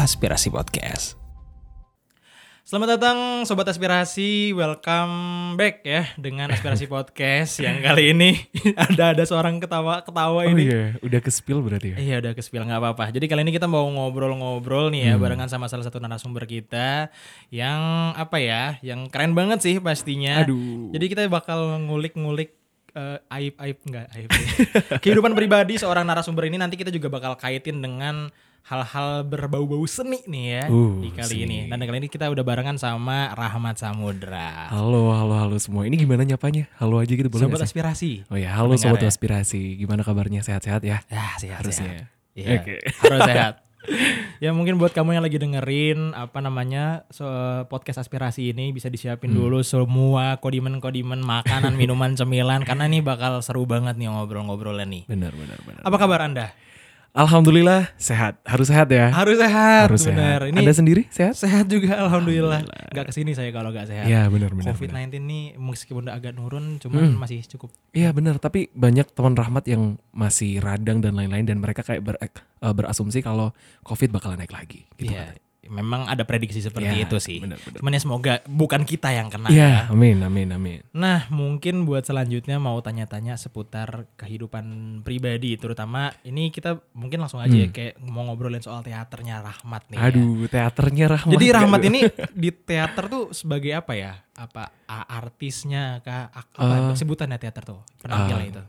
Aspirasi Podcast. Selamat datang Sobat Aspirasi, welcome back ya dengan Aspirasi Podcast yang kali ini ada ada seorang ketawa-ketawa Oh ini. iya, udah ke spill berarti ya? Iya udah kespill nggak apa-apa. Jadi kali ini kita mau ngobrol-ngobrol nih ya Hmm. barengan sama salah satu narasumber kita yang apa ya, yang keren banget sih pastinya. Aduh. Jadi kita bakal ngulik-ngulik eh, aib-aib enggak aib. Kehidupan pribadi seorang narasumber ini nanti kita juga bakal kaitin dengan hal-hal berbau-bau seni nih ya Uh, di kali seni. ini. Dan kali ini kita udah barengan sama Rahmat Samudra. Halo, halo, halo semua. Ini gimana nyapanya? Halo aja gitu boleh Sobat aspirasi. Oh ya, halo sobat ya. aspirasi. Gimana kabarnya? Sehat-sehat ya? Ya, sehat Harusnya. Iya, Oke. harus sehat. ya mungkin buat kamu yang lagi dengerin apa namanya so, podcast aspirasi ini bisa disiapin Hmm. dulu semua kodimen-kodimen makanan, minuman, cemilan karena ini bakal seru banget nih ngobrol-ngobrolnya nih. Benar, benar, benar. Apa kabar Anda? Alhamdulillah sehat. Harus sehat ya? Harus sehat, Harus benar. sehat. Ini Anda sendiri sehat? sehat juga alhamdulillah. Gak ke sini saya kalau gak sehat. Iya, benar, benar. benar. COVID-19 nih meskipun udah agak nurun cuman Hmm. masih cukup Iya benar, tapi banyak teman rahmat yang masih radang dan lain-lain dan mereka kayak ber- eh, berasumsi kalau COVID bakalan naik lagi. Gitu katanya. Memang ada prediksi seperti Ya, itu sih. benar, benar. Cuman ya semoga bukan kita yang kena Iya, ya. amin, amin, amin. Nah, mungkin buat selanjutnya mau tanya-tanya seputar kehidupan pribadi, terutama ini kita mungkin langsung aja ya, kayak mau ngobrolin soal teaternya Rahmat nih. ya. Hmm. Aduh, teaternya rahmat. Jadi Rahmat ini di teater tuh sebagai apa ya? Apa artisnya kah? Apa sebutannya teater tuh? Penampilan eh, itu.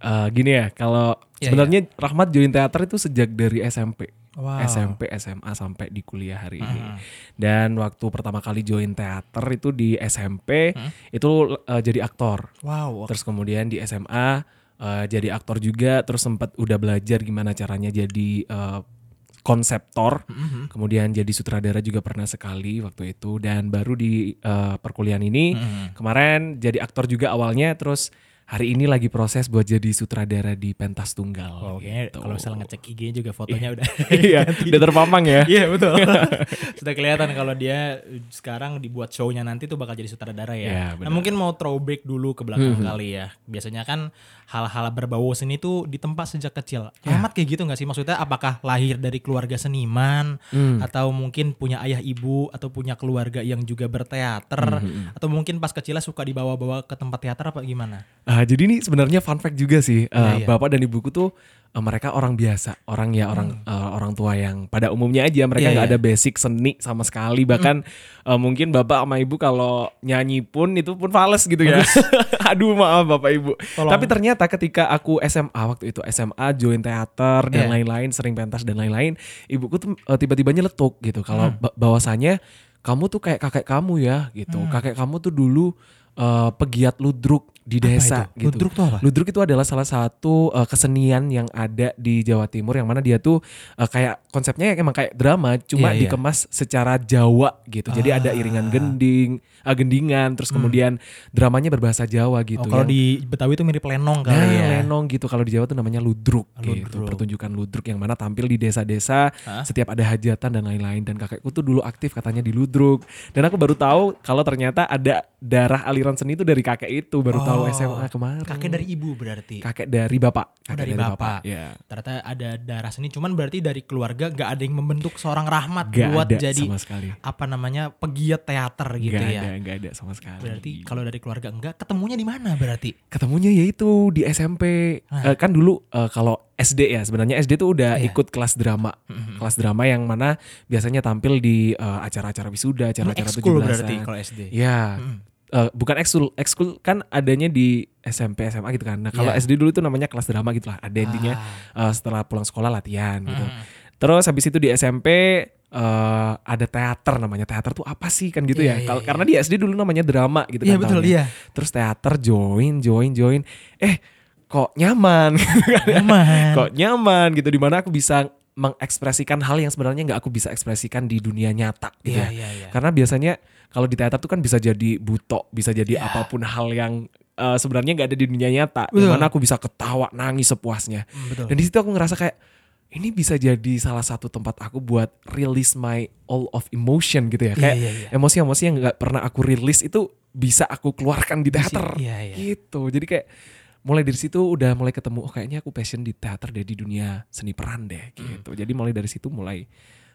Eh, gini ya, kalau Iya, sebenarnya Rahmat join teater itu sejak dari SMP. Wow. SMP, SMA sampai di kuliah hari ini. Hmm. Dan waktu pertama kali join teater itu di SMP Hmm. itu eh, jadi aktor. Wow. Terus kemudian di SMA eh, jadi aktor juga, terus sempat udah belajar gimana caranya jadi eh, konseptor. Mhm. Kemudian jadi sutradara juga pernah sekali waktu itu dan baru di eh, perkuliahan ini Mhm. kemarin jadi aktor juga awalnya terus hari ini lagi proses buat jadi sutradara di pentas tunggal. Oh, kayaknya gitu. kalau misalnya ngecek IG juga fotonya udah iya, udah terpampang ya. Iya betul. Sudah kelihatan kalau dia sekarang dibuat show-nya nanti tuh bakal jadi sutradara ya. Iya, nah, mungkin mau throwback dulu ke belakang Mhm. kali ya. Biasanya kan hal-hal berbau seni tuh ditempa sejak kecil. Ya. Amat kayak gitu nggak sih? Maksudnya apakah lahir dari keluarga seniman Hmm. atau mungkin punya ayah ibu atau punya keluarga yang juga berteater Mhm. atau mungkin pas kecilnya suka dibawa-bawa ke tempat teater apa gimana? Ah, jadi ini sebenarnya fun fact juga sih. Eh, Iya, iya. Bapak dan ibuku tuh eh, mereka orang biasa, orang ya orang eh, orang tua yang pada umumnya aja mereka Hmm. Iya, nggak iya. ada basic seni sama sekali. Bahkan eh, mungkin bapak sama ibu kalau nyanyi pun itu pun fales gitu ya. Aduh maaf bapak ibu. Tolong. Tapi ternyata ketika aku SMA waktu itu SMA join teater dan Iya. lain-lain, sering pentas dan lain-lain, ibuku tuh eh, tiba-tiba nyeletuk gitu kalau Hmm. ba- bahwasannya kamu tuh kayak kakek kamu ya gitu. Hmm. Kakek kamu tuh dulu eh, pegiat ludruk di desa Apa itu? gitu. Ludruk tuh apa? Ludruk itu adalah salah satu uh, kesenian yang ada di Jawa Timur yang mana dia tuh uh, kayak konsepnya emang kayak drama cuma Iya, iya. dikemas secara Jawa gitu. Jadi ada iringan Ah. gending, uh, gendingan terus kemudian dramanya berbahasa Jawa gitu. Hmm. Oh, kalau yang- di Betawi itu mirip lenong kali Nah, ya. lenong gitu kalau di Jawa tuh namanya ludruk, gitu. Ludruk. Pertunjukan ludruk yang mana tampil di desa-desa Hah? setiap ada hajatan dan lain-lain dan kakekku tuh dulu aktif katanya di ludruk. Dan aku baru tahu kalau ternyata ada darah aliran seni itu dari kakek itu, baru tahu Oh, SMA kemarin. Kakek dari ibu berarti. kakek dari bapak. Oh, Kakek dari bapak. Ya. Ternyata ada darah seni, cuman berarti dari keluarga gak ada yang membentuk seorang rahmat Gak buat ada jadi sama sekali. apa namanya pegiat teater gitu gak ya. ada, gak ada sama sekali. Berarti kalau dari keluarga enggak, ketemunya di mana berarti? ketemunya yaitu di SMP. Ah. Eh, kan dulu eh, kalau SD ya sebenarnya SD tuh udah Iya. ikut kelas drama. Kelas drama yang mana biasanya tampil di eh, acara-acara wisuda, acara-acara ekskul 17-an. berarti kalau SD. Ya. Mm. Eh, bukan ekskul, ekskul kan adanya di SMP SMA gitu kan. Nah, kalau Iya. SD dulu itu namanya kelas drama gitu lah. Ada intinya Ah. eh, setelah pulang sekolah latihan gitu. Mm. Terus habis itu di SMP eh, ada teater namanya. Teater tuh apa sih kan gitu Iya, ya? Kalau iya. karena di SD dulu namanya drama gitu Iya kan. betul, tahunnya. iya. Terus teater join, join, join. Eh, kok nyaman? Nyaman. kok nyaman gitu di mana aku bisa mengekspresikan hal yang sebenarnya nggak aku bisa ekspresikan di dunia nyata gitu Iya, ya. iya, iya. Karena biasanya kalau di teater tuh kan bisa jadi buto, bisa jadi Iya. apa pun hal yang eh, sebenarnya nggak ada di dunia nyata. Betul. Di mana aku bisa ketawa, nangis sepuasnya. Mm, Betul. Dan di situ aku ngerasa kayak ini bisa jadi salah satu tempat aku buat release my all of emotion gitu ya. Iya, Kayak iya, iya. emosi-emosi yang nggak pernah aku rilis itu bisa aku keluarkan di teater. iya, iya. Gitu. Jadi kayak mulai dari situ udah mulai ketemu oh kayaknya aku passion di teater deh di dunia seni peran deh Hmm. gitu. Jadi mulai dari situ mulai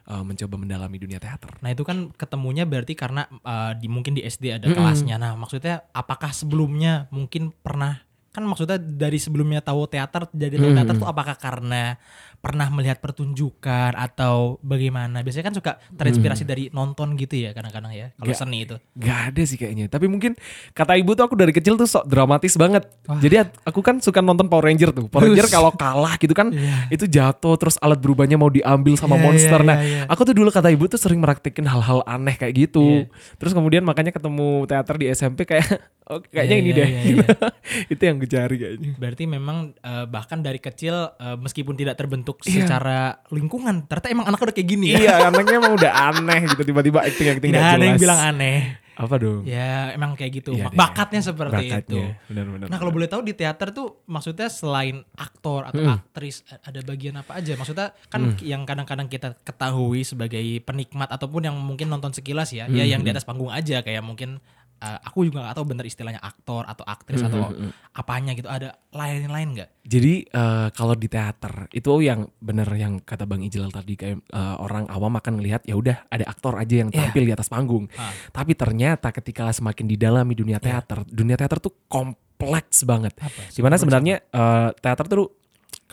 uh, mencoba mendalami dunia teater. Nah itu kan ketemunya berarti karena uh, di mungkin di SD ada kelasnya. Nah maksudnya apakah sebelumnya mungkin pernah kan maksudnya dari sebelumnya tahu teater jadi tahu teater tuh apakah karena pernah melihat pertunjukan atau bagaimana? Biasanya kan suka terinspirasi dari nonton gitu ya kadang-kadang ya kalau seni itu. Gak ada sih kayaknya. Tapi mungkin kata ibu tuh aku dari kecil tuh sok dramatis banget. Jadi at- aku kan suka nonton Power Ranger tuh. Power Ranger kalau kalah gitu kan Iya. itu jatuh terus alat berubahnya mau diambil sama Iya, monster. iya, nah, iya, iya. aku tuh dulu kata ibu tuh sering meraktikin hal-hal aneh kayak gitu. Iya. Terus kemudian makanya ketemu teater di SMP kayak oh, kayaknya Iya, ini iya, deh. iya, iya. itu yang gue cari kayaknya. Berarti memang eh, bahkan dari kecil eh, meskipun tidak terbentuk Iya. secara lingkungan, ternyata emang anaknya udah kayak gini ya. iya, anaknya emang udah aneh gitu tiba-tiba acting-acting Tidak gak ada yang jelas. bilang aneh. Apa dong? Ya emang kayak gitu. Iya deh. Bakatnya seperti itu. Bakatnya. Benar-benar. Nah kalau boleh tahu di teater tuh maksudnya selain aktor atau Hmm. aktris ada bagian apa aja? Maksudnya kan yang kadang-kadang kita ketahui sebagai penikmat ataupun yang mungkin nonton sekilas ya, ya Hmm, yang di atas panggung aja kayak mungkin uh, aku juga nggak tahu bener istilahnya aktor atau aktris Hmm, atau apanya gitu. Ada lain-lain nggak? Jadi eh, kalau di teater itu yang bener yang kata Bang Ijlal tadi kayak eh, orang awam akan ngelihat ya udah ada aktor aja yang Iya. tampil di atas panggung. Ah. Tapi ternyata ketika semakin didalami dunia Iya. teater, dunia teater tuh kompleks banget. Apa? Di mana sebenarnya eh, teater tuh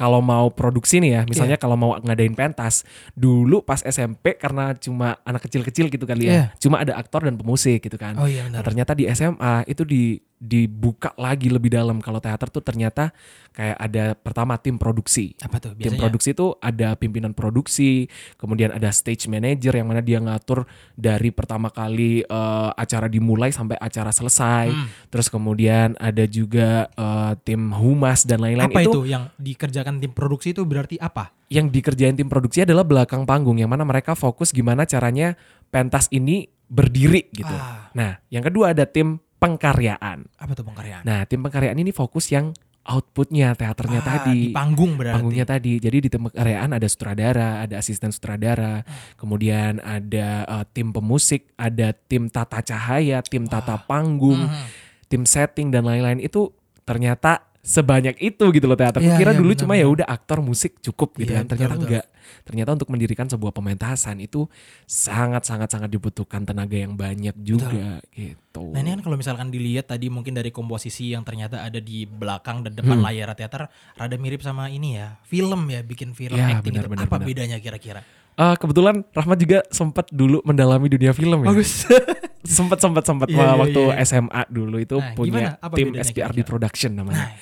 kalau mau produksi nih ya, misalnya Iya. kalau mau ngadain pentas, dulu pas SMP karena cuma anak kecil-kecil gitu kali ya, Iya. cuma ada aktor dan pemusik gitu kan. Oh iya Nah, benar. ternyata di SMA itu di dibuka lagi lebih dalam kalau teater tuh ternyata kayak ada pertama tim produksi. Apa tuh Tim biasanya? produksi itu ada pimpinan produksi, kemudian ada stage manager yang mana dia ngatur dari pertama kali eh, acara dimulai sampai acara selesai. Hmm. Terus kemudian ada juga eh, tim humas dan lain-lain Apa itu, itu yang dikerjakan tim produksi itu berarti apa? yang dikerjain tim produksi adalah belakang panggung yang mana mereka fokus gimana caranya pentas ini berdiri gitu. Ah. Nah, yang kedua ada tim pengkaryaan. Apa tuh pengkaryaan? Nah, tim pengkaryaan ini fokus yang outputnya teaternya Ah, tadi. di panggung berarti. Panggungnya tadi. Jadi di tim pengkaryaan ada sutradara, ada asisten sutradara, Ah. kemudian ada uh, tim pemusik, ada tim tata cahaya, tim tata panggung, Mhm. tim setting dan lain-lain itu ternyata sebanyak itu gitu loh teater. Iya, Kira iya, dulu cuma ya udah aktor musik cukup gitu Iya, kan. Ternyata betul, betul. enggak. Ternyata untuk mendirikan sebuah pementasan itu sangat sangat sangat dibutuhkan tenaga yang banyak juga gitu. Nah ini kan kalau misalkan dilihat tadi mungkin dari komposisi yang ternyata ada di belakang dan depan Hmm. layar teater rada mirip sama ini ya film ya bikin film Ya, acting benar, itu. benar, apa benar. bedanya kira-kira? Eh, kebetulan Rahmat juga sempat dulu mendalami dunia film ya. Bagus. sempat sempat sempat Iya, iya, waktu iya. SMA dulu itu Nah, punya tim SPRD kira-kira? Production namanya. Nah,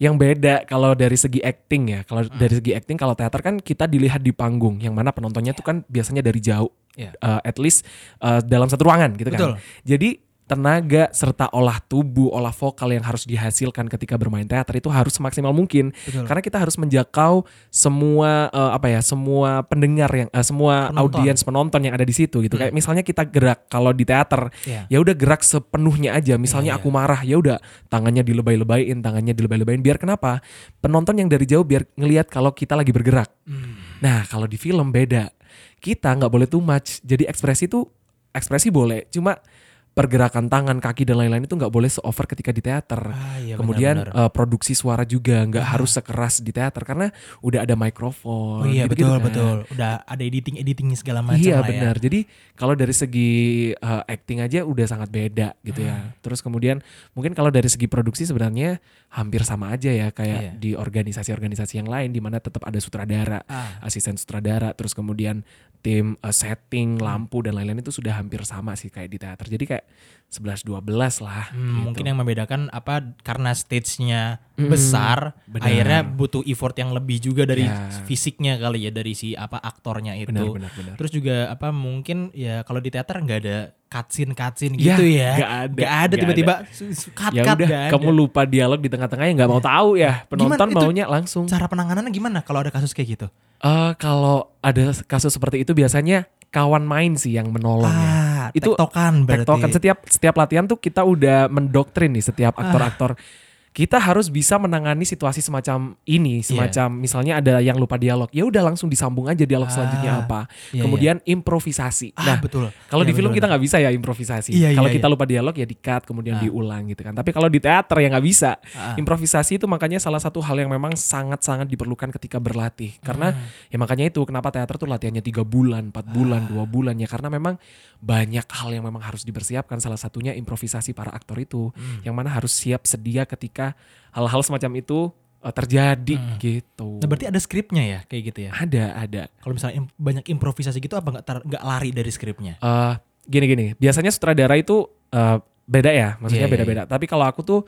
Yang beda kalau dari segi acting ya, kalau Hmm. dari segi acting kalau teater kan kita dilihat di panggung, yang mana penontonnya tuh kan biasanya dari jauh, Iya. Eh, at least eh, dalam satu ruangan gitu Betul. kan. Jadi tenaga serta olah tubuh, olah vokal yang harus dihasilkan ketika bermain teater itu harus semaksimal mungkin, betul. karena kita harus menjakau semua eh, apa ya, semua pendengar yang, eh, semua audiens penonton yang ada di situ gitu. Hmm. Kayak misalnya kita gerak kalau di teater Iya. ya udah gerak sepenuhnya aja misalnya Iya, iya. aku marah ya udah tangannya dilebay-lebayin tangannya dilebay-lebayin biar kenapa penonton yang dari jauh biar ngelihat kalau kita lagi bergerak Hmm. nah kalau di film beda kita nggak boleh too much jadi ekspresi tuh ekspresi boleh cuma pergerakan tangan kaki dan lain-lain itu nggak boleh se-over ketika di teater Ah, iya, kemudian benar-benar. eh, produksi suara juga nggak Ah. harus sekeras di teater karena udah ada mikrofon Oh iya betul kan. betul. Udah ada editing editing segala macam Iya lah ya. benar. Jadi kalau dari segi uh, acting aja udah sangat beda gitu Hmm. ya. Terus kemudian mungkin kalau dari segi produksi sebenarnya hampir sama aja ya kayak Iya. di organisasi-organisasi yang lain di mana tetap ada sutradara, Ah, asisten sutradara, terus kemudian tim uh, setting, Hmm. lampu dan lain-lain itu sudah hampir sama sih kayak di teater. Jadi kayak 11 12 lah hmm, gitu. mungkin yang membedakan apa karena stage-nya Mm-mm, besar, benar. akhirnya butuh effort yang lebih juga dari Ya. fisiknya kali ya dari si apa aktornya itu. benar benar benar. Terus juga apa mungkin ya kalau di teater nggak ada cutscene cutscene Ya, gitu ya. nggak ada, Nggak ada tiba-tiba cut Ya cut udah ada. kamu lupa dialog di tengah-tengahnya nggak mau tahu ya. Penonton itu maunya langsung. Cara penanganannya gimana kalau ada kasus kayak gitu? Eh kalau ada kasus seperti itu biasanya kawan main sih yang menolong ya. Ah, Itu tektokan berarti. Tektokan setiap setiap latihan tuh kita udah mendoktrin nih setiap aktor-aktor. Kita harus bisa menangani situasi semacam ini, semacam misalnya ada yang lupa dialog, ya udah langsung disambung aja dialog Ah, selanjutnya apa. iya, kemudian improvisasi. Ah, Nah, betul. kalau Iya, di film bener-bener. kita nggak bisa ya improvisasi. Iya, kalau iya, kita iya. lupa dialog ya di-cut kemudian Ah. diulang gitu kan. Tapi kalau di teater ya nggak bisa. Ah. Improvisasi itu makanya salah satu hal yang memang sangat-sangat diperlukan ketika berlatih. Karena Hmm. ya makanya itu kenapa teater tuh latihannya tiga bulan, empat bulan, dua bulan ya karena memang banyak hal yang memang harus dipersiapkan. Salah satunya improvisasi para aktor itu Hmm. yang mana harus siap sedia ketika hal-hal semacam itu uh, terjadi Hmm. gitu. Nah berarti ada skripnya ya kayak gitu ya. ada ada. Kalau misalnya im- banyak improvisasi gitu apa nggak nggak lari dari skripnya? Eh, gini-gini, biasanya sutradara itu eh, beda ya, maksudnya Iya, iya, beda-beda. Tapi kalau aku tuh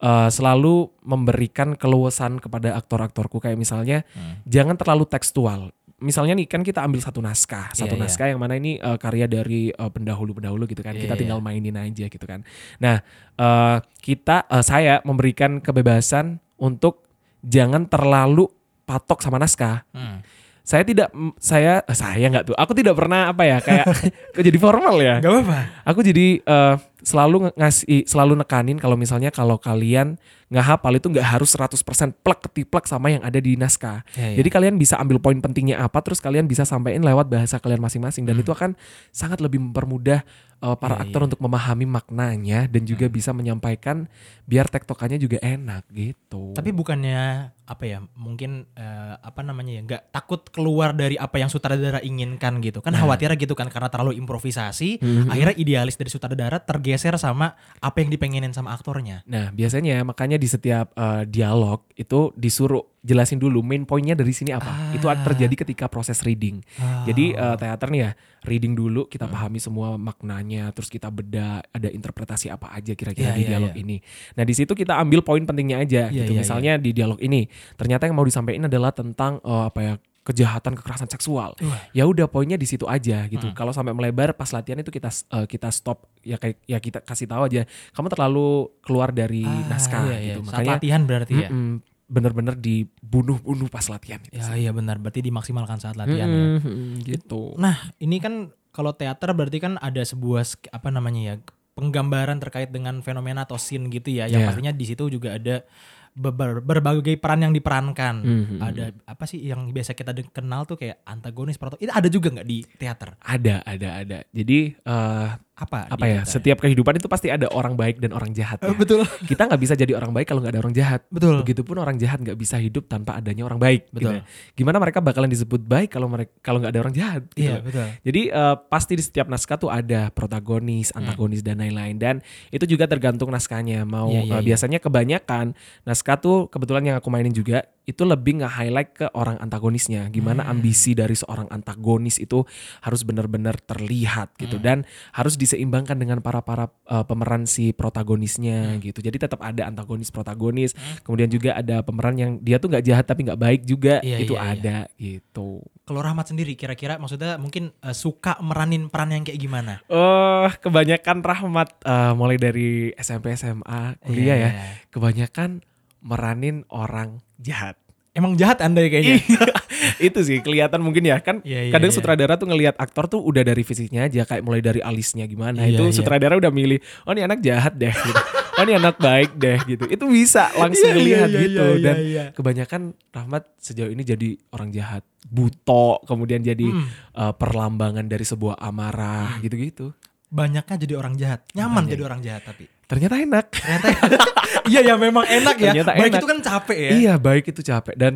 eh, selalu memberikan keluasan kepada aktor-aktorku kayak misalnya Hmm. jangan terlalu tekstual. Misalnya nih kan kita ambil satu naskah, satu Iya, iya. naskah yang mana ini eh, karya dari eh, pendahulu-pendahulu gitu kan. Iya, kita iya. tinggal mainin aja gitu kan. Nah, eh, kita eh, saya memberikan kebebasan untuk jangan terlalu patok sama naskah Hmm. saya tidak saya saya nggak tuh aku tidak pernah apa ya kayak jadi formal ya Gak apa-apa. aku jadi eh, selalu ngasih selalu nekanin kalau misalnya kalau kalian nggak hafal itu nggak harus 100% plek ketiplek sama yang ada di naskah Iya, iya. jadi kalian bisa ambil poin pentingnya apa terus kalian bisa sampaikan lewat bahasa kalian masing-masing dan itu akan sangat lebih mempermudah eh, para Hmm. Iya, aktor iya. untuk memahami maknanya dan juga bisa menyampaikan biar tektokannya juga enak gitu Tapi bukannya apa ya mungkin eh, apa namanya ya nggak takut keluar dari apa yang sutradara inginkan gitu kan Nah. khawatirnya gitu kan karena terlalu improvisasi Mhm. akhirnya idealis dari sutradara tergeser sama apa yang dipengenin sama aktornya. Nah, biasanya makanya di setiap eh, dialog itu disuruh jelasin dulu main pointnya dari sini apa. Ah. Itu terjadi ketika proses reading. Jadi eh, teater nih ya, reading dulu kita pahami semua maknanya, terus kita beda ada interpretasi apa aja kira-kira Iya, di iya, dialog iya. ini. Nah, di situ kita ambil poin pentingnya aja Iya, gitu. iya, Misalnya di dialog ini, ternyata yang mau disampaikan adalah tentang eh, apa ya kejahatan kekerasan seksual. Wah. Ya udah poinnya di situ aja gitu. Hmm. Kalau sampai melebar pas latihan itu kita eh, kita stop ya kayak ya kita kasih tahu aja kamu terlalu keluar dari Ah, naskah iya, iya. gitu. Saat Makanya latihan berarti ya. mm-mm, bener-bener dibunuh-bunuh pas latihan gitu Ya iya benar berarti dimaksimalkan saat latihan ya. Mm-mm, mm-mm, gitu. Nah, ini kan kalau teater berarti kan ada sebuah apa namanya ya penggambaran terkait dengan fenomena atau scene gitu ya. Yang Iya. pastinya di situ juga ada beber- berbagai peran yang diperankan. Mhm. Ada apa sih yang biasa kita kenal tuh kayak antagonis, protagonis. Itu ada juga nggak di teater? Ada, ada, ada. Jadi eh, Apa? apa ya? Setiap kehidupan itu pasti ada orang baik dan orang jahat. Eh, Ya. betul, Kita nggak bisa jadi orang baik kalau nggak ada orang jahat. betul. Begitupun orang jahat nggak bisa hidup tanpa adanya orang baik. gitu Betul. ya. Gimana mereka bakalan disebut baik kalau mereka kalau nggak ada orang jahat? gitu Iya, betul. Jadi eh, pasti di setiap naskah tuh ada protagonis, Hmm. antagonis dan lain-lain dan itu juga tergantung naskahnya. Mau Iya, iya, eh, iya. biasanya kebanyakan naskah tuh kebetulan yang aku mainin juga itu lebih nge-highlight ke orang antagonisnya. Gimana Hmm. ambisi dari seorang antagonis itu harus benar-benar terlihat gitu Hmm. dan harus diseimbangkan dengan para para eh, pemeran si protagonisnya Hmm. gitu. Jadi tetap ada antagonis protagonis. Kemudian juga ada pemeran yang dia tuh nggak jahat tapi nggak baik juga. Iya, itu iya, iya. ada gitu. Kalau Rahmat sendiri kira-kira maksudnya mungkin eh, suka meranin peran yang kayak gimana? Oh, kebanyakan rahmat eh, mulai dari SMP SMA kuliah ya. Iya. Kebanyakan meranin orang jahat. Emang jahat Anda ya kayaknya? itu sih kelihatan mungkin ya kan Iya, iya, kadang iya. sutradara tuh ngelihat aktor tuh udah dari fisiknya aja kayak mulai dari alisnya gimana Iya, itu iya. sutradara udah milih oh ini anak jahat deh gitu. oh ini anak baik deh gitu itu bisa langsung Iya, iya, ngelihat iya, gitu iya, dan iya. kebanyakan Rahmat sejauh ini jadi orang jahat buto kemudian jadi Hmm. eh, perlambangan dari sebuah amarah gitu-gitu Banyaknya jadi orang jahat. Nyaman Banyak. jadi orang jahat tapi. ternyata enak Ternyata iya ya memang enak ya. Ternyata Baik enak. itu kan capek ya. Iya baik itu capek dan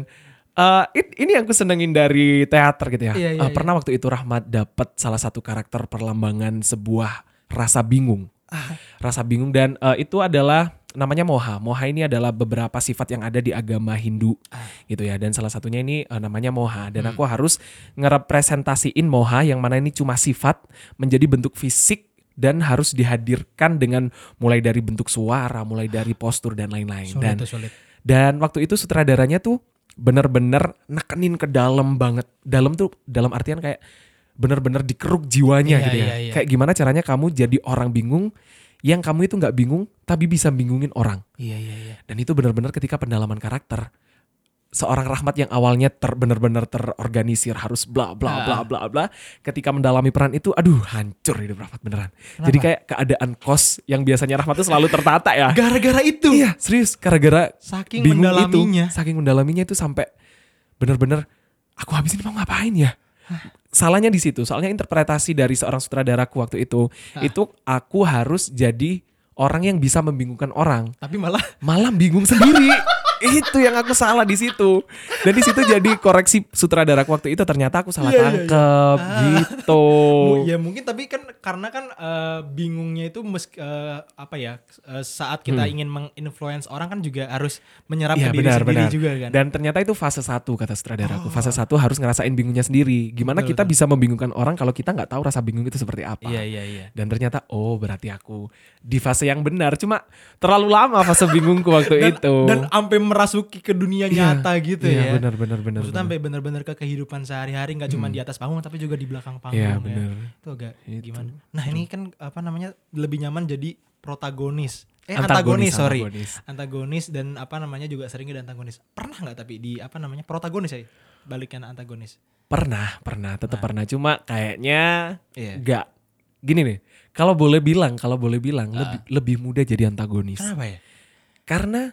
eh, it- ini yang aku senengin dari teater gitu ya. Iya, iya, Eh, Pernah waktu itu Rahmat dapat salah satu karakter perlambangan sebuah rasa bingung, Ah. rasa bingung dan eh, itu adalah namanya moha. Moha ini adalah beberapa sifat yang ada di agama Hindu Ah. gitu ya. Dan salah satunya ini eh, namanya moha dan Hmm. aku harus ngerepresentasiin moha yang mana ini cuma sifat menjadi bentuk fisik dan harus dihadirkan dengan mulai dari bentuk suara, mulai dari postur dan lain-lain. Sulit Dan sulit. dan waktu itu sutradaranya tuh bener-bener nekenin ke dalam banget. Dalam tuh dalam artian kayak bener-bener dikeruk jiwanya Iya, gitu ya. iya, iya. Kayak gimana caranya kamu jadi orang bingung yang kamu itu nggak bingung tapi bisa bingungin orang. Iya iya iya. Dan itu bener-bener ketika pendalaman karakter seorang Rahmat yang awalnya ter benar-benar terorganisir harus bla bla bla Ah. bla bla ketika mendalami peran itu aduh hancur hidup Rahmat beneran. Jadi kayak keadaan kos yang biasanya Rahmat tuh selalu tertata ya. Gara-gara itu. Iya, serius gara-gara Saking mendalaminya. itu, saking mendalaminya itu sampai bener-bener aku habis ini mau ngapain ya? Salahnya di situ, soalnya interpretasi dari seorang sutradaraku waktu itu, itu aku harus jadi orang yang bisa membingungkan orang, Tapi malah malah bingung sendiri. itu yang aku salah di situ. Dan di situ jadi koreksi sutradaraku waktu itu ternyata aku salah Iya, iya, iya. tangkep gitu. Mu- Ya mungkin tapi kan karena kan eh, bingungnya itu mes, eh, apa ya eh, saat kita ingin menginfluence orang kan juga harus menyerap Hmm. Iya ke diri benar sendiri benar. juga kan. Dan ternyata itu fase satu kata sutradaraku. Fase satu harus ngerasain bingungnya sendiri. Gimana Betul, kita bisa membingungkan orang kalau kita nggak tahu rasa bingung itu seperti apa. Iya iya iya. Dan ternyata oh berarti aku di fase yang benar. Cuma terlalu lama fase bingungku waktu Dan, itu. dan sampai merasuki ke dunia Iya, nyata gitu iya, ya. benar benar benar. Maksudnya benar. sampai benar-benar ke kehidupan sehari-hari nggak cuma di atas panggung tapi juga di belakang panggung Iya ya. benar. Itu agak Itu. gimana? Nah, ini kan apa namanya lebih nyaman jadi protagonis. Eh Antagonis, antagonis, sorry. antagonis. Antagonis dan apa namanya juga sering ada antagonis. Pernah nggak tapi di apa namanya protagonis ya? Baliknya antagonis. Pernah, pernah, tetap Nah. pernah. Cuma kayaknya Iya. nggak gini nih. Kalau boleh bilang, kalau boleh bilang Ah. lebih lebih mudah jadi antagonis. Kenapa ya? Karena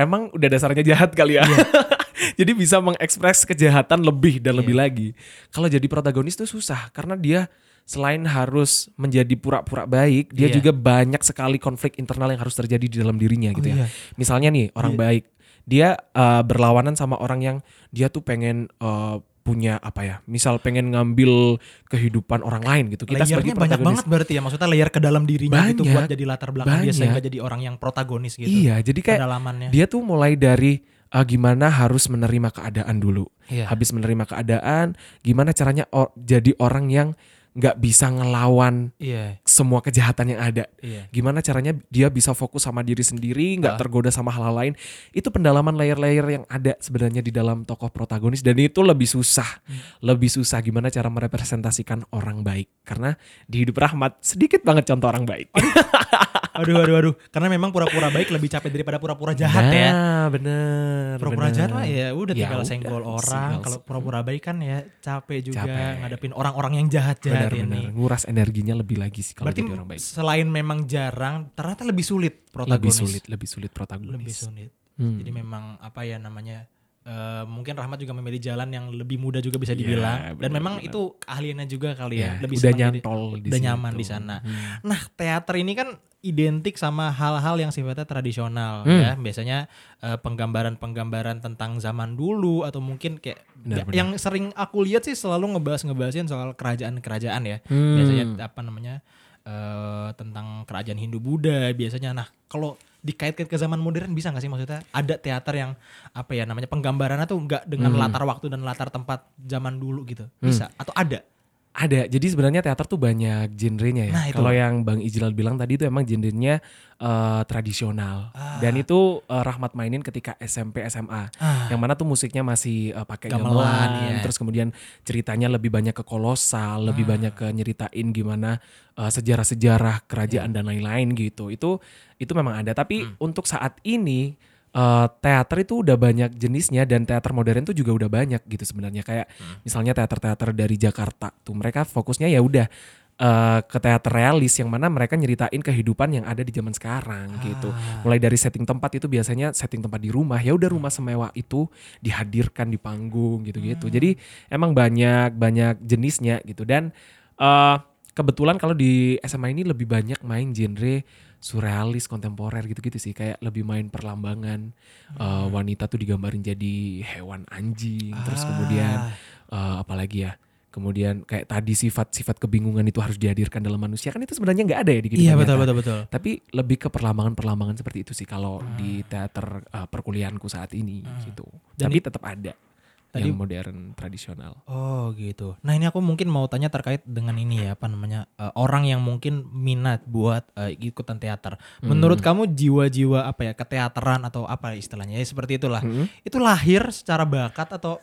emang udah dasarnya jahat kali ya. Iya. jadi bisa mengekspres kejahatan lebih dan lebih Iya. lagi. Kalau jadi protagonis tuh susah karena dia selain harus menjadi pura-pura baik, dia Iya. juga banyak sekali konflik internal yang harus terjadi di dalam dirinya gitu Oh, ya. iya. Misalnya nih orang Iya. baik, dia uh, berlawanan sama orang yang dia tuh pengen uh, punya apa ya? Misal pengen ngambil kehidupan orang lain gitu. Kita sebagai Layernya banyak banget berarti ya maksudnya layer ke dalam dirinya gitu Banyak, buat jadi latar belakang dia banyak. sehingga jadi orang yang protagonis gitu. Iya, jadi kayak Kedalamannya. dia tuh mulai dari uh, gimana harus menerima keadaan dulu. Iya. Habis menerima keadaan, gimana caranya o- jadi orang yang nggak bisa ngelawan Iya, semua kejahatan yang ada. iya. Gimana caranya dia bisa fokus sama diri sendiri, nggak Ah. tergoda sama hal-hal lain. Itu pendalaman layer-layer yang ada sebenarnya di dalam tokoh protagonis dan itu lebih susah. Hmm. Lebih susah gimana cara merepresentasikan orang baik. Karena di hidup Rahmat sedikit banget contoh orang baik. Aduh, aduh, aduh. Karena memang pura-pura baik lebih capek daripada pura-pura jahat ya. Nah, bener. Pura-pura bener. jahat mah ya udah Ya tinggal senggol orang. Kalau pura-pura baik kan ya capek juga Capek. ngadepin orang-orang yang jahat-jahat Bener-bener. ini. Nguras energinya lebih lagi sih kalau Berarti jadi orang baik. selain memang jarang, ternyata lebih sulit Lebih protagonis. sulit, lebih sulit protagonis. Lebih sulit. Hmm. Jadi memang apa ya namanya? Eh, mungkin Rahmat juga memilih jalan yang lebih mudah juga bisa Iya, dibilang. Dan benar, memang itu keahliannya juga kali Ya, ya. Lebih udah nyantol di udah nyaman di sana. Hmm. Nah, teater ini kan identik sama hal-hal yang sifatnya tradisional Hmm. ya. Biasanya eh, penggambaran-penggambaran tentang zaman dulu atau mungkin kayak Benar, ya- benar. yang sering aku lihat sih selalu ngebahas-ngebahasin soal kerajaan-kerajaan ya. Hmm. Biasanya apa namanya? Eh, tentang kerajaan Hindu Buddha biasanya. Nah, kalau dikaitkan ke zaman modern bisa nggak sih maksudnya ada teater yang apa ya namanya penggambarannya tuh nggak dengan Hmm. latar waktu dan latar tempat zaman dulu gitu. Bisa atau ada? Ada. Jadi sebenarnya teater tuh banyak genrenya ya. Nah. Kalau yang Bang Ijlal bilang tadi itu emang genrenya eh, tradisional. Ah. Dan itu eh, Rahmat mainin ketika SMP SMA. Ah, Yang mana tuh musiknya masih eh, pakai Gamelan, gamelan, iya. terus kemudian ceritanya lebih banyak ke kolosal, lebih Ah. banyak ke nyeritain gimana eh, sejarah-sejarah kerajaan Iya. dan lain-lain gitu. Itu itu memang ada. Tapi Hmm. untuk saat ini eh, teater itu udah banyak jenisnya dan teater modern tuh juga udah banyak gitu sebenarnya. Kayak Hmm. misalnya teater-teater dari Jakarta tuh mereka fokusnya ya udah eh, ke teater realis yang mana mereka nyeritain kehidupan yang ada di zaman sekarang gitu Ah. mulai dari setting tempat itu biasanya setting tempat di rumah ya udah rumah semewah itu dihadirkan di panggung gitu-gitu Hmm. jadi emang banyak banyak jenisnya gitu dan eh kebetulan kalau di SMA ini lebih banyak main genre surrealis kontemporer gitu-gitu sih kayak lebih main perlambangan Hmm. wanita tuh digambarin jadi hewan anjing terus kemudian Ah. eh, apalagi ya kemudian kayak tadi sifat-sifat kebingungan itu harus dihadirkan dalam manusia kan itu sebenarnya nggak ada ya di Iya kehidupan betul betul betul. Tapi lebih ke perlambangan-perlambangan seperti itu sih kalau Ah. di teater uh, perkuliahanku saat ini Ah. gitu. Dan Tapi tetap ada Tadi- yang modern tradisional. Oh gitu. Nah ini aku mungkin mau tanya terkait dengan ini ya apa namanya eh, orang yang mungkin minat buat eh, ikutan teater. Menurut kamu jiwa-jiwa apa ya keteateran atau apa istilahnya ya seperti itulah. Hmm. Itu lahir secara bakat atau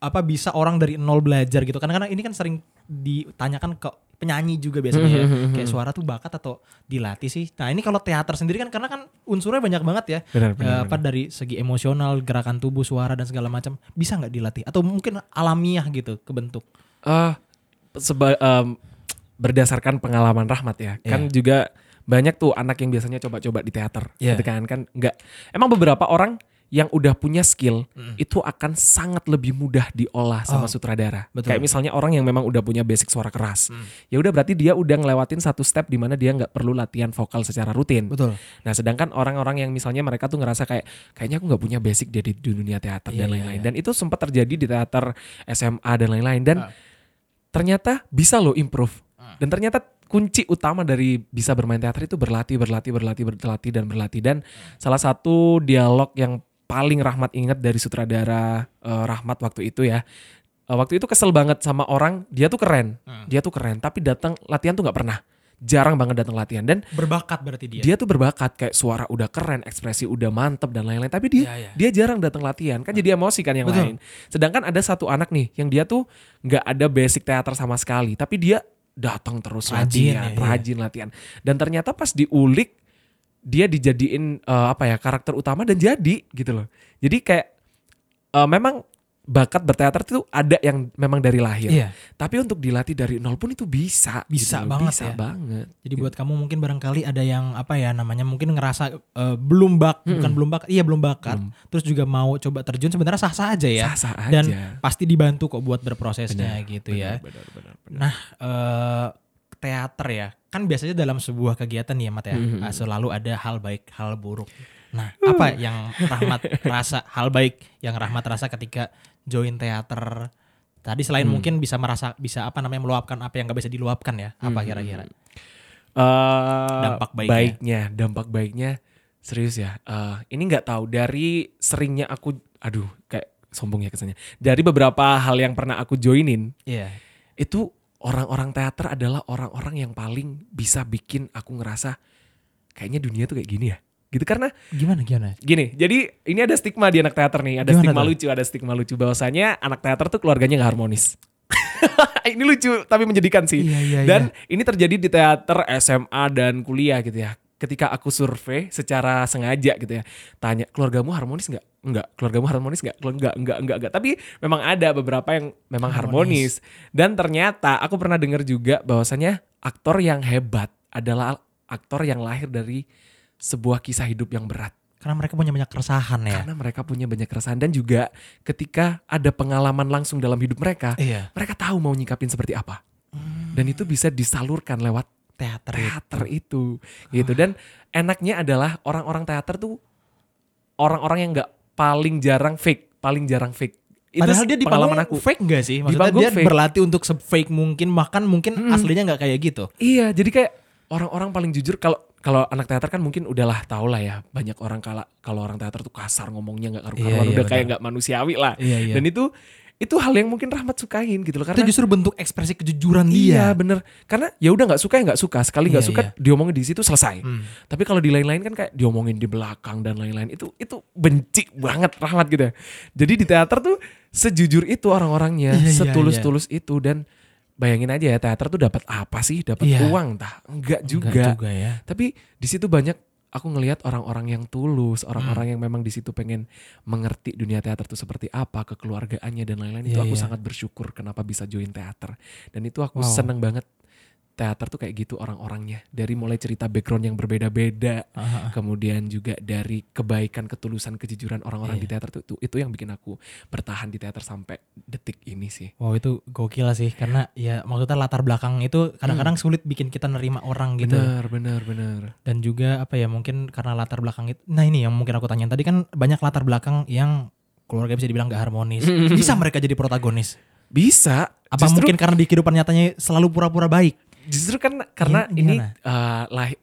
apa bisa orang dari nol belajar gitu? Karena karena ini kan sering ditanyakan ke penyanyi juga biasanya ya. Hmm, hmm, hmm, Kayak hmm. suara tuh bakat atau dilatih sih. Nah, ini kalau teater sendiri kan karena kan unsurnya banyak banget ya. Benar, Eh, benar, apa dari segi emosional, gerakan tubuh, suara dan segala macam bisa nggak dilatih atau mungkin alamiah gitu kebentuk. Eh, seba- em, berdasarkan pengalaman Rahmat ya, kan Iya. juga banyak tuh anak yang biasanya coba-coba di teater, Iya. gitu kan kan nggak. Emang beberapa orang yang udah punya skill Mm. itu akan sangat lebih mudah diolah sama Oh, sutradara. betul. Kayak misalnya orang yang memang udah punya basic suara keras, Mm. ya udah berarti dia udah ngelewatin satu step di mana dia nggak perlu latihan vokal secara rutin. Betul. Nah, sedangkan orang-orang yang misalnya mereka tuh ngerasa kayak kayaknya aku nggak punya basic di, di dunia teater Iya, dan iya, lain-lain. iya. Dan itu sempat terjadi di teater SMA dan lain-lain dan Ah. ternyata bisa loh improve. Ah. Dan ternyata kunci utama dari bisa bermain teater itu berlatih, berlatih, berlatih, berlatih dan berlatih. Dan salah satu dialog yang paling Rahmat ingat dari sutradara eh, Rahmat waktu itu ya. Eh, waktu itu kesel banget sama orang, dia tuh keren. Hmm. Dia tuh keren, tapi datang latihan tuh nggak pernah. Jarang banget datang latihan dan Berbakat berarti dia. dia tuh berbakat kayak suara udah keren, ekspresi udah mantep dan lain-lain. Tapi dia Iya, iya. dia jarang datang latihan, kan jadi emosi kan yang Betul. lain. Sedangkan ada satu anak nih yang dia tuh nggak ada basic teater sama sekali, tapi dia datang terus Rajin, latihan, ya, iya. rajin latihan. Dan ternyata pas diulik dia dijadiin eh, apa ya karakter utama dan jadi gitu loh. Jadi kayak eh, memang bakat berteater itu ada yang memang dari lahir. Iya. Tapi untuk dilatih dari nol pun itu bisa. Bisa gitu banget bisa ya. banget. Jadi buat kamu mungkin barangkali ada yang apa ya namanya mungkin ngerasa eh, belum bak bukan Mm-mm. belum bakat iya belum bakat Belum. terus juga mau coba terjun sebenarnya sah-sah aja ya Sah-sah aja. dan pasti dibantu kok buat berprosesnya Benar, gitu ya. Benar, benar, benar. Nah, eh teater ya. Kan biasanya dalam sebuah kegiatan ya, Mat ya. Mhm. eh, Selalu ada hal baik, hal buruk. Nah, apa yang Rahmat rasa hal baik yang Rahmat rasa ketika join teater? Tadi selain Hmm. mungkin bisa merasa bisa apa namanya meluapkan apa yang nggak bisa diluapkan ya? Apa Hmm. kira-kira? Eh, Dampak baiknya. dampak baiknya serius ya. Eh, ini nggak tahu dari seringnya aku, aduh, kayak sombong ya kesannya. Dari beberapa hal yang pernah aku joinin, Iya. itu orang-orang teater adalah orang-orang yang paling bisa bikin aku ngerasa kayaknya dunia tuh kayak gini ya. Gitu karena Gimana gimana? gini, jadi ini ada stigma di anak teater nih, ada Gimana stigma tuh? lucu, ada stigma lucu bahwasanya anak teater tuh keluarganya nggak harmonis. ini lucu tapi menjadikan sih. Iya iya Dan ini terjadi di teater SMA dan kuliah gitu ya. Ketika aku survei secara sengaja gitu ya. Tanya, keluargamu harmonis nggak? Enggak. Keluargamu harmonis nggak? Keluarga enggak, enggak, enggak, enggak. Tapi memang ada beberapa yang memang harmonis. Harmonis. Dan ternyata aku pernah dengar juga bahwasanya aktor yang hebat adalah aktor yang lahir dari sebuah kisah hidup yang berat. Karena mereka punya banyak keresahan ya. Karena mereka punya banyak keresahan dan juga ketika ada pengalaman langsung dalam hidup mereka, Iya. mereka tahu mau nyikapin seperti apa. Dan itu bisa disalurkan lewat Teater. teater itu gitu dan enaknya adalah orang-orang teater tuh orang-orang yang nggak paling jarang fake paling jarang fake itu Padahal dia di pengalaman panggung aku fake gak sih? Maksudnya dia fake. berlatih untuk se-fake mungkin, bahkan mungkin Mm-mm. aslinya nggak kayak gitu. iya jadi kayak orang-orang paling jujur kalau kalau anak teater kan mungkin udahlah tau lah ya banyak orang kalau kalau orang teater tuh kasar ngomongnya nggak karu-karuan Iya, iya, udah kayak benar. nggak manusiawi lah Iya, iya. dan itu itu hal yang mungkin Rahmat sukain gitu loh itu karena justru bentuk ekspresi kejujuran iya dia. bener karena ya udah nggak suka ya nggak suka sekali nggak Iya, suka iya. diomongin di situ selesai Hmm. Tapi kalau di lain-lain kan kayak diomongin di belakang dan lain-lain itu itu benci banget rahmat gitu. ya. Jadi di teater tuh sejujur itu orang-orangnya, Iya, iya, setulus-tulus itu dan bayangin aja ya teater tuh dapat apa sih? Dapat Iya. uang tah? Enggak juga. Enggak juga ya. Tapi di situ banyak aku ngelihat orang-orang yang tulus, orang-orang yang memang di situ pengen mengerti dunia teater itu seperti apa, kekeluargaannya dan lain-lain. itu Iya, aku iya. sangat bersyukur kenapa bisa join teater. Dan itu aku Wow. seneng banget teater tuh kayak gitu orang-orangnya. Dari mulai cerita background yang berbeda-beda, kemudian juga dari kebaikan, ketulusan, kejujuran orang-orang Iya. di teater tuh itu, itu yang bikin aku bertahan di teater sampai detik ini sih. Wow itu gokil sih karena ya maksudnya latar belakang itu kadang-kadang sulit bikin kita nerima orang gitu Bener, bener, bener. dan juga apa ya mungkin karena latar belakang itu nah ini yang mungkin aku tanyain tadi kan banyak latar belakang yang keluarga bisa dibilang gak harmonis bisa mereka jadi protagonis Bisa. apa Justru- mungkin karena di kehidupan nyatanya selalu pura-pura baik Justru kan karena Gim- ini gimana? eh, lahir,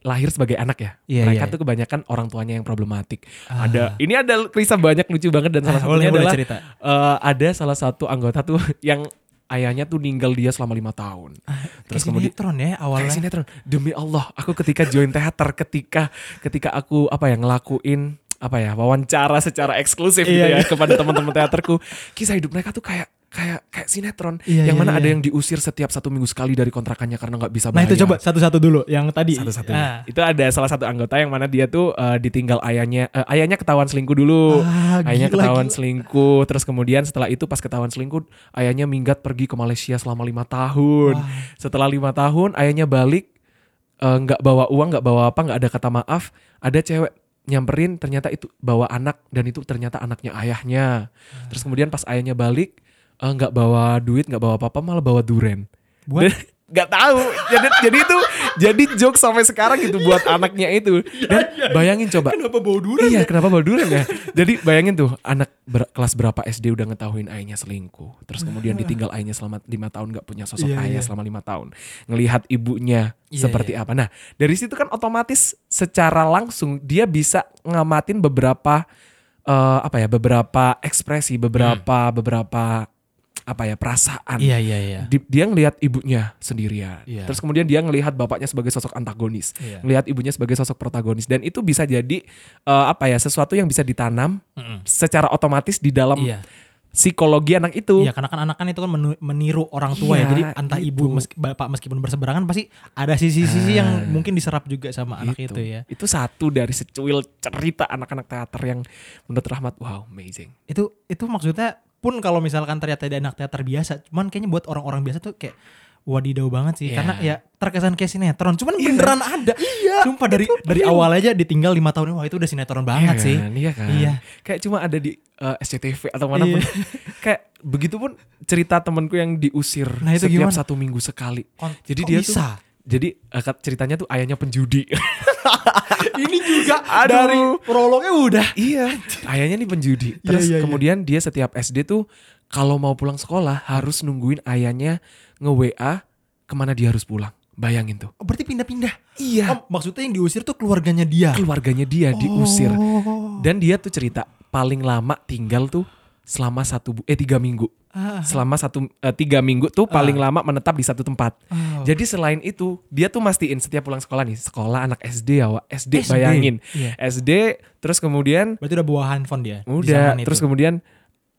lahir sebagai anak ya. Iya, Mereka iya. tuh kebanyakan orang tuanya yang problematik. Ah. Ada ini ada kisah banyak lucu banget dan salah Ah, boleh satunya boleh adalah cerita eh, ada salah satu anggota tuh yang ayahnya tuh ninggal dia selama lima tahun. terus Terus kemudian sinetron ya Kayak awalnya sinetron. Demi Allah, aku ketika join teater, ketika ketika aku apa ya ngelakuin apa ya wawancara secara eksklusif gitu Iya, ya kepada teman-teman teaterku, kisah hidup mereka tuh kayak kayak kayak sinetron Iya, yang iya, mana iya. ada yang diusir setiap satu minggu sekali dari kontrakannya karena nggak bisa Nah bayar. itu coba satu-satu dulu yang tadi. satu-satu. Ah. Itu ada salah satu anggota yang mana dia tuh eh, ditinggal ayahnya, eh, ayahnya ketahuan selingkuh dulu. Ah, ayahnya gila, ketahuan gila. selingkuh, terus kemudian setelah itu pas ketahuan selingkuh, ayahnya minggat pergi ke Malaysia selama lima tahun. Wah. Setelah lima tahun, ayahnya balik eh, nggak bawa uang, nggak bawa apa, nggak ada kata maaf. Ada cewek nyamperin, ternyata itu bawa anak dan itu ternyata anaknya ayahnya. Terus kemudian pas ayahnya balik, eh, nggak bawa duit, nggak bawa apa-apa, malah bawa duren. Buat nggak tahu. Jadi jadi itu jadi joke sampai sekarang gitu buat anaknya itu. Dan bayangin coba. kenapa bau durian? Iya, kenapa bawa durian ya? Jadi bayangin tuh anak ber- kelas berapa SD udah ngetahuin ayahnya selingkuh. Terus kemudian ditinggal ayahnya selama lima tahun nggak punya sosok Iya, ayah iya. selama lima tahun. Ngelihat ibunya Iya, seperti apa. Nah, dari situ kan otomatis secara langsung dia bisa ngamatin beberapa eh, apa ya, beberapa ekspresi, beberapa beberapa apa ya, perasaan. Iya iya iya. Di- dia ngelihat ibunya sendirian. Iya. Terus kemudian dia ngelihat bapaknya sebagai sosok antagonis, Iya. ngelihat ibunya sebagai sosok protagonis dan itu bisa jadi eh, apa ya sesuatu yang bisa ditanam Mm-mm. secara otomatis di dalam Iya. psikologi anak itu. Iya, karena kan anak kan itu kan meniru orang tua Iya, ya. Jadi entah gitu. ibu meski, bapak meskipun berseberangan pasti ada sisi-sisi yang Ah. mungkin diserap juga sama anak Gitu. itu ya. Itu satu dari secuil cerita anak-anak teater yang menurut Rahmat wow amazing. Itu itu maksudnya pun kalau misalkan ternyata ada anak teater biasa, cuman kayaknya buat orang-orang biasa tuh kayak wadidaw banget sih Iya. karena ya terkesan kayak sinetron cuman Iya. beneran ada iya sumpah dari dari real. awal aja ditinggal lima tahun wah itu udah sinetron banget Iya sih kan? Iya kan. Iya. Kayak cuma ada di eh, SCTV atau mana pun. Iya. Kayak begitu pun cerita temanku yang diusir Nah, itu setiap gimana? satu minggu sekali. Kon- Jadi dia bisa? tuh jadi kat- ceritanya tuh ayahnya penjudi. ini juga Aduh. dari prolognya udah iya, ayahnya nih penjudi. Iya, Terus iya, iya. kemudian dia setiap SD tuh kalau mau pulang sekolah harus nungguin ayahnya nge-WA ke mana dia harus pulang. Bayangin tuh. Oh, berarti pindah-pindah Iya. oh, maksudnya yang diusir tuh keluarganya dia Keluarganya dia diusir. Oh. Dan dia tuh cerita paling lama tinggal tuh selama satu bu- eh tiga minggu. Ah. Selama satu eh, tiga minggu tuh paling lama menetap di satu tempat. Oh. Jadi selain itu dia tuh mastiin setiap pulang sekolah nih sekolah anak SD ya Wak. SD, SD, bayangin iya. SD terus kemudian berarti udah bawa handphone dia di udah terus itu. kemudian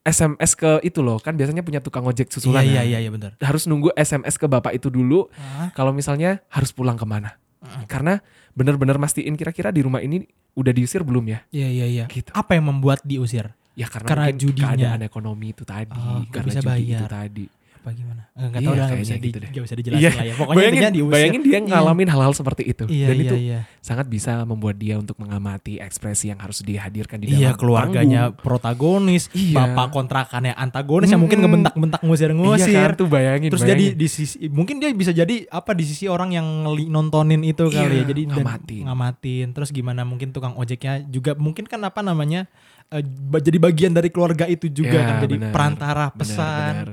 SMS ke itu loh kan biasanya punya tukang ojek susulan iya kan. iya iya benar harus nunggu SMS ke bapak itu dulu Ah. kalau misalnya harus pulang ke mana Mm. karena bener-bener mastiin kira-kira di rumah ini udah diusir belum ya iya iya iya Gitu. apa yang membuat diusir ya karena, Karena mungkin judinya. keadaan ekonomi itu tadi Oh, karena bisa judi itu bayar. tadi apa gimana Eh, nggak Iya, tahu dah nggak bisa di, gitu deh. nggak bisa dijelasin Iya. lah ya pokoknya bayangin, intinya diusir bayangin dia Iya. ngalamin hal-hal seperti itu iya dan iya itu iya sangat bisa membuat dia untuk mengamati ekspresi yang harus dihadirkan di Iya dalam keluarganya panggung. protagonis, Iya. bapak kontrakannya antagonis yang mungkin ngebentak-bentak Iya ngusir-ngusir. kan tuh bayangin Terus bayangin. jadi di sisi mungkin dia bisa jadi apa di sisi orang yang nontonin itu kali Iya, ya. Jadi dan ngamatin. ngamatin. Terus gimana mungkin tukang ojeknya juga mungkin kan apa namanya ba- jadi bagian dari keluarga itu juga Ya, kan jadi benar. perantara pesan. benar.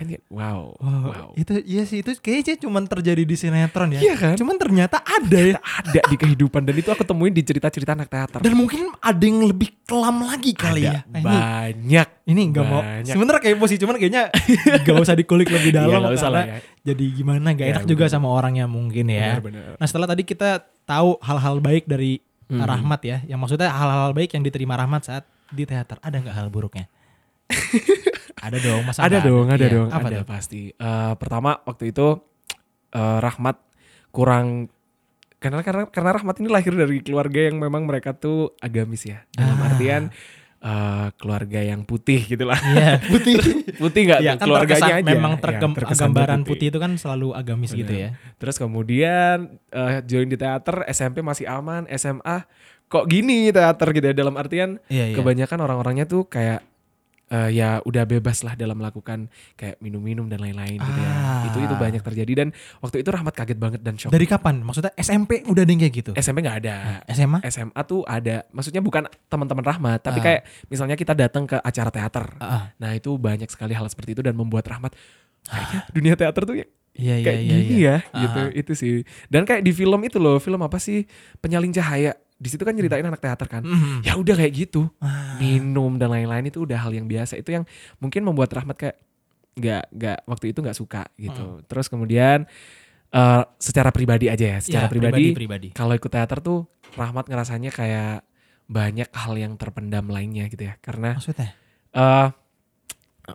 Kan ya, wow Wow, wow Itu iya sih itu kayaknya cuman terjadi di sinetron ya. Iya kan? Cuman ternyata ada ya. ada di kehidupan dan itu aku temuin di cerita-cerita anak teater Dan mungkin ada yang lebih kelam lagi kali ada ya. Nah, ini banyak ini nggak mau Banyak. sebenarnya kayak posisi cuman kayaknya gak usah dikulik lebih Iya, dalam nggak usah karena lah ya. jadi gimana gak Ya, enak juga bener. sama orangnya mungkin ya Benar-benar. nah setelah tadi kita tahu hal-hal baik dari Mhm. Rahmat ya yang maksudnya hal-hal baik yang diterima Rahmat saat di teater ada nggak hal buruknya ada dong masa ada dong ada Iya, dong apa ada tuh? pasti Eh, pertama waktu itu eh, Rahmat kurang karena karena karena Rahmat ini lahir dari keluarga yang memang mereka tuh agamis ya dalam Ah. artian eh, keluarga yang putih gitulah Iya, putih. putih nggak Iya tuh kan keluarganya terkesan, aja memang Ya, tergem- terkesan gambaran putih. itu kan selalu agamis gitu Bener. ya. Terus kemudian eh, join di teater, SMP masih aman, SMA kok gini teater gitu ya dalam artian Iya, iya. kebanyakan orang-orangnya tuh kayak eh, ya udah bebas lah dalam melakukan kayak minum-minum dan lain-lain gitu ya. Ah. Itu itu banyak terjadi dan waktu itu Rahmat kaget banget dan shock. Dari kapan? Maksudnya SMP udah ada yang kayak gitu? SMP nggak ada. SMA? SMA tuh ada, maksudnya bukan teman-teman Rahmat, tapi Ah. kayak misalnya kita datang ke acara teater. Ah, Nah itu banyak sekali hal seperti itu dan membuat Rahmat kayaknya dunia teater tuh ya Iya iya kayak iya. gini iya. ya gitu Ah. itu sih dan kayak di film itu loh film apa sih penyalin cahaya di situ kan nyeritain anak teater kan Mhm. ya udah kayak gitu Ah. minum dan lain-lain itu udah hal yang biasa itu yang mungkin membuat Rahmat kayak nggak nggak waktu itu nggak suka gitu terus kemudian eh, secara pribadi aja ya secara Ya, pribadi, pribadi. kalau ikut teater tuh Rahmat ngerasanya kayak banyak hal yang terpendam lainnya gitu ya karena Maksudnya? eh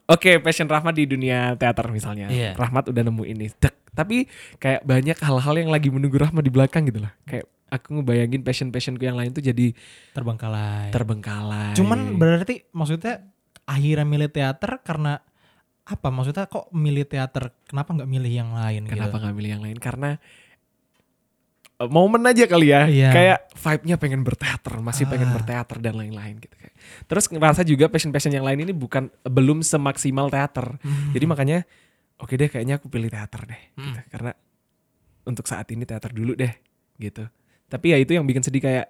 Oke, passion Rahmat di dunia teater misalnya. Iya. Rahmat udah nemu ini. Dek. Tapi kayak banyak hal-hal yang lagi menunggu Rahmat di belakang gitu lah. Kayak aku ngebayangin passion-passionku yang lain tuh jadi Terbengkalai. terbengkalai. Cuman berarti maksudnya akhirnya milih teater karena apa? Maksudnya kok milih teater? Kenapa nggak milih yang lain? Kenapa Gitu? nggak milih yang lain? Karena eh, momen aja kali ya. Iya. Kayak vibe-nya pengen berteater, masih pengen Ah. berteater dan lain-lain gitu kayak. Terus ngerasa juga passion-passion yang lain ini bukan belum semaksimal teater. Hmm. Jadi makanya oke deh kayaknya aku pilih teater deh Hmm. gitu. Karena untuk saat ini teater dulu deh gitu. Tapi ya itu yang bikin sedih kayak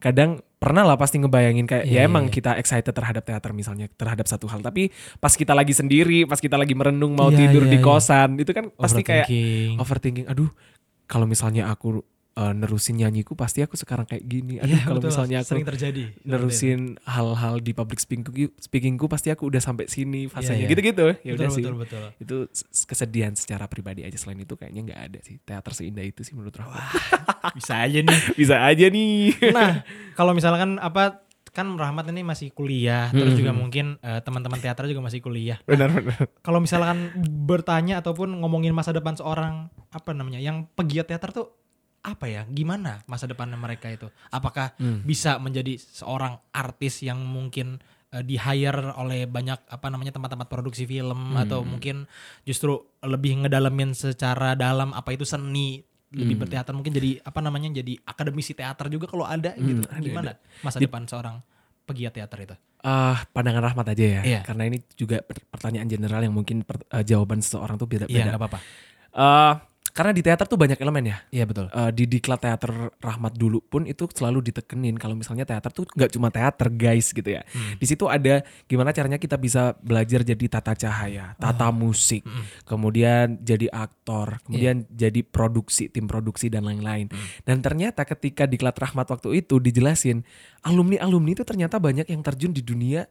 kadang pernah lah pasti ngebayangin kayak Iya, ya emang iya. kita excited terhadap teater misalnya terhadap satu hal tapi pas kita lagi sendiri pas kita lagi merenung mau Iya, tidur iya, di iya. kosan itu kan pasti kayak Overthinking. overthinking aduh kalau misalnya aku uh, nerusin nyanyiku pasti aku sekarang kayak gini aduh Iya, kalau betul. misalnya aku sering terjadi. nerusin hal-hal di public speakingku speakingku pasti aku udah sampai sini fasenya iya. gitu-gitu ya udah sih betul, betul. itu kesedihan secara pribadi aja selain itu kayaknya nggak ada sih teater seindah itu sih menurut aku Bisa aja nih. bisa aja nih Nah, kalau misalkan apa kan Rahmat ini masih kuliah, terus Hmm. juga mungkin eh, teman-teman teater juga masih kuliah. benar-benar Kalau misalkan bertanya ataupun ngomongin masa depan seorang apa namanya yang pegiat teater tuh apa ya? Gimana masa depan mereka itu? Apakah Hmm. bisa menjadi seorang artis yang mungkin eh, di hire oleh banyak apa namanya tempat-tempat produksi film Hmm. atau mungkin justru lebih ngedalamin secara dalam apa itu seni lebih Hmm. berteater mungkin jadi apa namanya jadi akademisi teater juga kalau ada Hmm, gitu gimana masa Di- depan seorang pegiat teater itu Ah, pandangan rahmat aja ya Iya. karena ini juga per- pertanyaan general yang mungkin per- eh, jawaban seseorang tuh beda iya beda nggak apa-apa Eh, karena di teater tuh banyak elemen ya iya betul Eh, di diklat teater Rahmat dulu pun itu selalu ditekenin kalau misalnya teater tuh nggak cuma teater guys gitu ya. Hmm. Di situ ada gimana caranya kita bisa belajar jadi tata cahaya, tata musik, Mm-mm. kemudian jadi aktor, kemudian jadi produksi, tim produksi dan lain-lain. Dan ternyata ketika diklat Rahmat waktu itu dijelasin alumni-alumni itu ternyata banyak yang terjun di dunia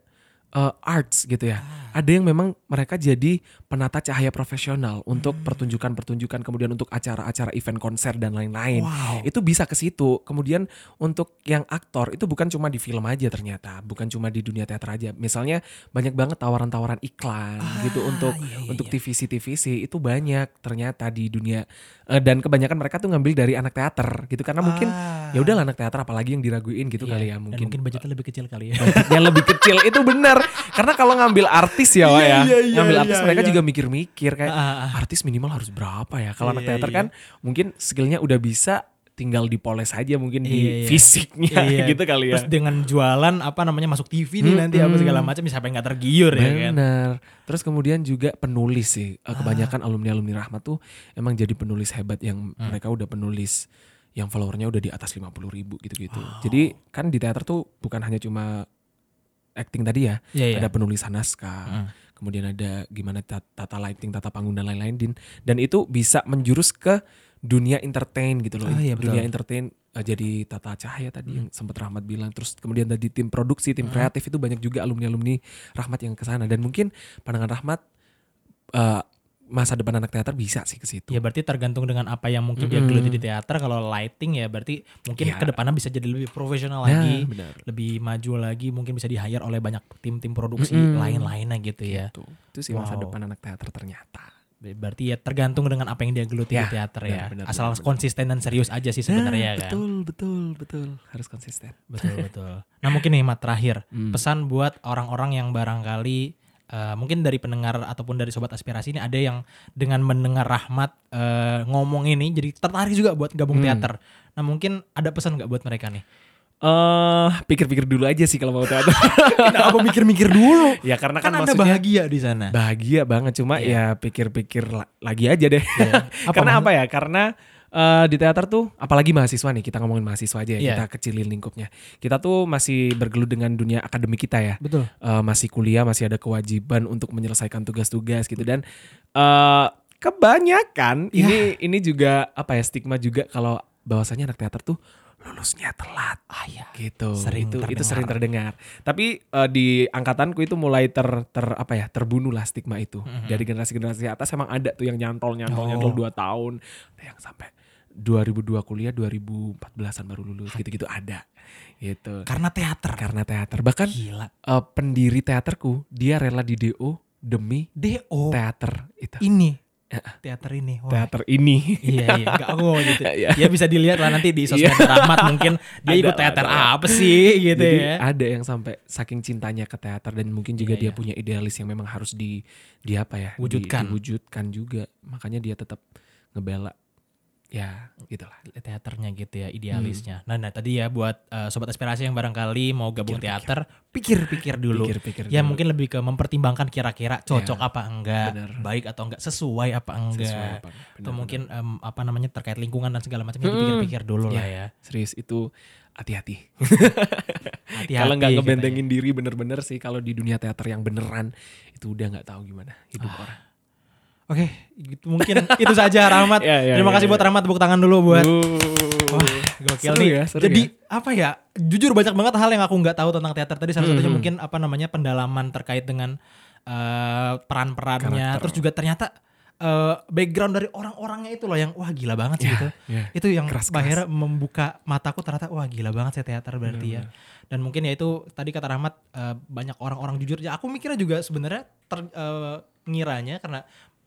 eh, arts gitu ya. Ada yang memang mereka jadi penata cahaya profesional untuk pertunjukan-pertunjukan kemudian untuk acara-acara event konser dan lain-lain. wow Itu bisa ke situ. Kemudian untuk yang aktor itu bukan cuma di film aja ternyata, bukan cuma di dunia teater aja. Misalnya banyak banget tawaran-tawaran iklan gitu untuk iya, iya, untuk iya. TVC TVC itu banyak ternyata di dunia eh, dan kebanyakan mereka tuh ngambil dari anak teater gitu karena mungkin Ah. ya udahlah anak teater apalagi yang diraguin gitu Iya, kali ya dan mungkin. mungkin budgetnya lebih kecil kali ya yang lebih kecil itu benar karena kalau ngambil artis ya Wak Iya, ya iya, iya, ngambil artis iya, mereka iya. juga mikir-mikir kayak ah. artis minimal harus berapa ya kalau anak Iya, teater kan mungkin skillnya udah bisa tinggal dipoles aja mungkin di fisiknya gitu kali ya terus dengan jualan apa namanya masuk TV nih nanti apa Mm-mm. segala macam siapa yang nggak tergiur ya kan Bener. Terus kemudian juga penulis sih. Eh, Kebanyakan alumni-alumni Rahmat tuh emang jadi penulis hebat yang Hmm. mereka udah penulis yang followernya udah di atas 50 ribu gitu-gitu. Jadi kan di teater tuh bukan hanya cuma acting tadi ya. Iya, iya. Ada penulisan naskah. Hmm. Kemudian ada gimana ta- tata lighting, tata panggung dan lain-lain. Din. Dan itu bisa menjurus ke dunia entertain gitu loh. Ah, iya, dunia betul. entertain eh, jadi tata cahaya tadi yang sempat Rahmat bilang. Terus kemudian tadi tim produksi, tim kreatif itu banyak juga alumni-alumni Rahmat yang ke sana. Dan mungkin pandangan Rahmat eh, masa depan anak teater bisa sih ke situ. Ya berarti tergantung dengan apa yang mungkin dia Mm-mm. geluti di teater. Kalau lighting ya berarti mungkin Iya. ke depannya bisa jadi lebih profesional Nah, lagi, lebih maju lagi, mungkin bisa di hire oleh banyak tim-tim produksi Mm-mm. lain-lainnya gitu ya. Gitu. Itu sih masa Wow. depan anak teater ternyata. Berarti ya tergantung dengan apa yang dia geluti Ya, di teater ya. benar, Asal benar. konsisten dan serius aja sih sebenarnya Nah, kan. Betul, betul, betul. Harus konsisten. Betul betul. Nah mungkin nih Mat terakhir Hmm. pesan buat orang-orang yang barangkali eh, mungkin dari pendengar ataupun dari sobat aspirasi ini ada yang dengan mendengar Rahmat eh, ngomong ini jadi tertarik juga buat gabung Hmm. teater. Nah mungkin ada pesan nggak buat mereka nih? Eh, pikir-pikir dulu aja sih kalau mau teater. Kenapa mikir-mikir dulu? ya karena Kan, kan, maksudnya bahagia di sana. bahagia banget cuma Iya. ya pikir-pikir la- lagi aja deh. Iya. Apa karena maksud- apa ya? Karena eh, di teater tuh apalagi mahasiswa nih kita ngomongin mahasiswa aja ya Iya. kita kecilin lingkupnya. Kita tuh masih bergelut dengan dunia akademik kita ya. Betul. Eh, masih kuliah masih ada kewajiban untuk menyelesaikan tugas-tugas gitu dan eh kebanyakan Ya. ini ini juga apa ya stigma juga kalau bahwasanya anak teater tuh lulusnya telat Ah ya. gitu Sering itu itu terdengar. sering terdengar tapi eh, di angkatanku itu mulai ter ter apa ya terbunuh lah stigma itu Mhm. dari generasi generasi atas emang ada tuh yang nyantol nyantol Oh. nyantol dua tahun ada yang sampai 2002 kuliah 2014an baru lulus gitu gitu ada gitu Karena teater. karena teater bahkan Gila. eh, pendiri teaterku dia rela di DO demi DO teater itu. ini teater ini. Wah, Teater ini. Iya iya, enggak aku ngomong gitu. Ya bisa dilihat lah nanti di sosmed Iya. Rahmat mungkin dia Ada ikut teater ada apa sih gitu Jadi ya. ada yang sampai saking cintanya ke teater dan mungkin juga Iya, dia iya. punya idealis yang memang harus di di apa ya? di- Wujudkan. diwujudkan juga. Makanya dia tetap ngebela. Ya, gitulah. teaternya gitu ya Hmm. idealisnya. Nah, nah tadi ya buat eh, sobat aspirasi yang barangkali mau gabung teater, pikir-pikir dulu. Pikir-pikir ya dulu. mungkin lebih ke mempertimbangkan kira-kira cocok Ya, apa enggak, bener. baik atau enggak, sesuai apa enggak. Sesuai apa, atau benar-benar. mungkin em, apa namanya terkait lingkungan dan segala macamnya Hmm. dipikir-pikir dulu lah ya. serius itu hati-hati. Kalau nggak gitu ngebentengin diri bener-bener sih kalau di dunia teater yang beneran itu udah nggak tahu gimana hidup Ah, orang. Oke, gitu mungkin itu saja Rahmat. Ya, ya, Terima ya, kasih ya. buat Rahmat tepuk tangan dulu buat Uh. Wah, gokil Seru nih. ya, seru Jadi ya. apa ya? Jujur banyak banget hal yang aku nggak tahu tentang teater tadi. Salah satunya Hmm. mungkin apa namanya pendalaman terkait dengan eh, peran-perannya. Terus juga ternyata eh, background dari orang-orangnya itu loh yang wah gila banget sih Ya, gitu. ya. Itu yang Keras-keras. akhirnya membuka mataku ternyata wah gila banget sih teater berarti ya. Dan mungkin ya itu tadi kata Rahmat eh, banyak orang-orang jujur. Ya aku mikirnya juga sebenarnya ter, eh, ngiranya karena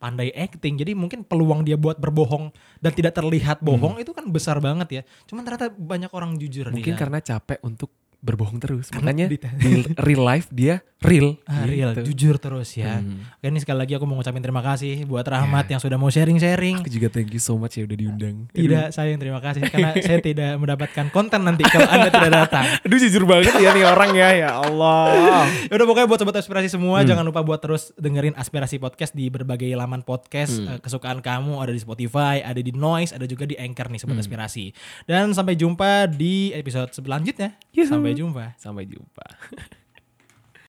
pandai acting. Jadi mungkin peluang dia buat berbohong dan tidak terlihat bohong itu kan besar banget ya. Cuman ternyata banyak orang jujur Mungkin dia. karena capek untuk berbohong terus. Karena Makanya di- di real life dia real. Ah, real, gitu. jujur terus ya. Hmm. Oke ini sekali lagi aku mau ngucapin terima kasih buat Rahmat yang sudah mau sharing-sharing. Aku juga thank you so much ya udah diundang. Tidak saya yang terima kasih karena saya tidak mendapatkan konten nanti kalau Anda tidak datang. Aduh jujur banget ya nih orang ya, ya Allah. Ya udah pokoknya buat sobat aspirasi semua Hmm. jangan lupa buat terus dengerin aspirasi podcast di berbagai laman podcast Hmm. Eh, kesukaan kamu ada di Spotify, ada di Noise, ada juga di Anchor nih Hmm. sobat aspirasi. Dan sampai jumpa di episode selanjutnya. Yuhu. Sampai jumpa. Sampai jumpa.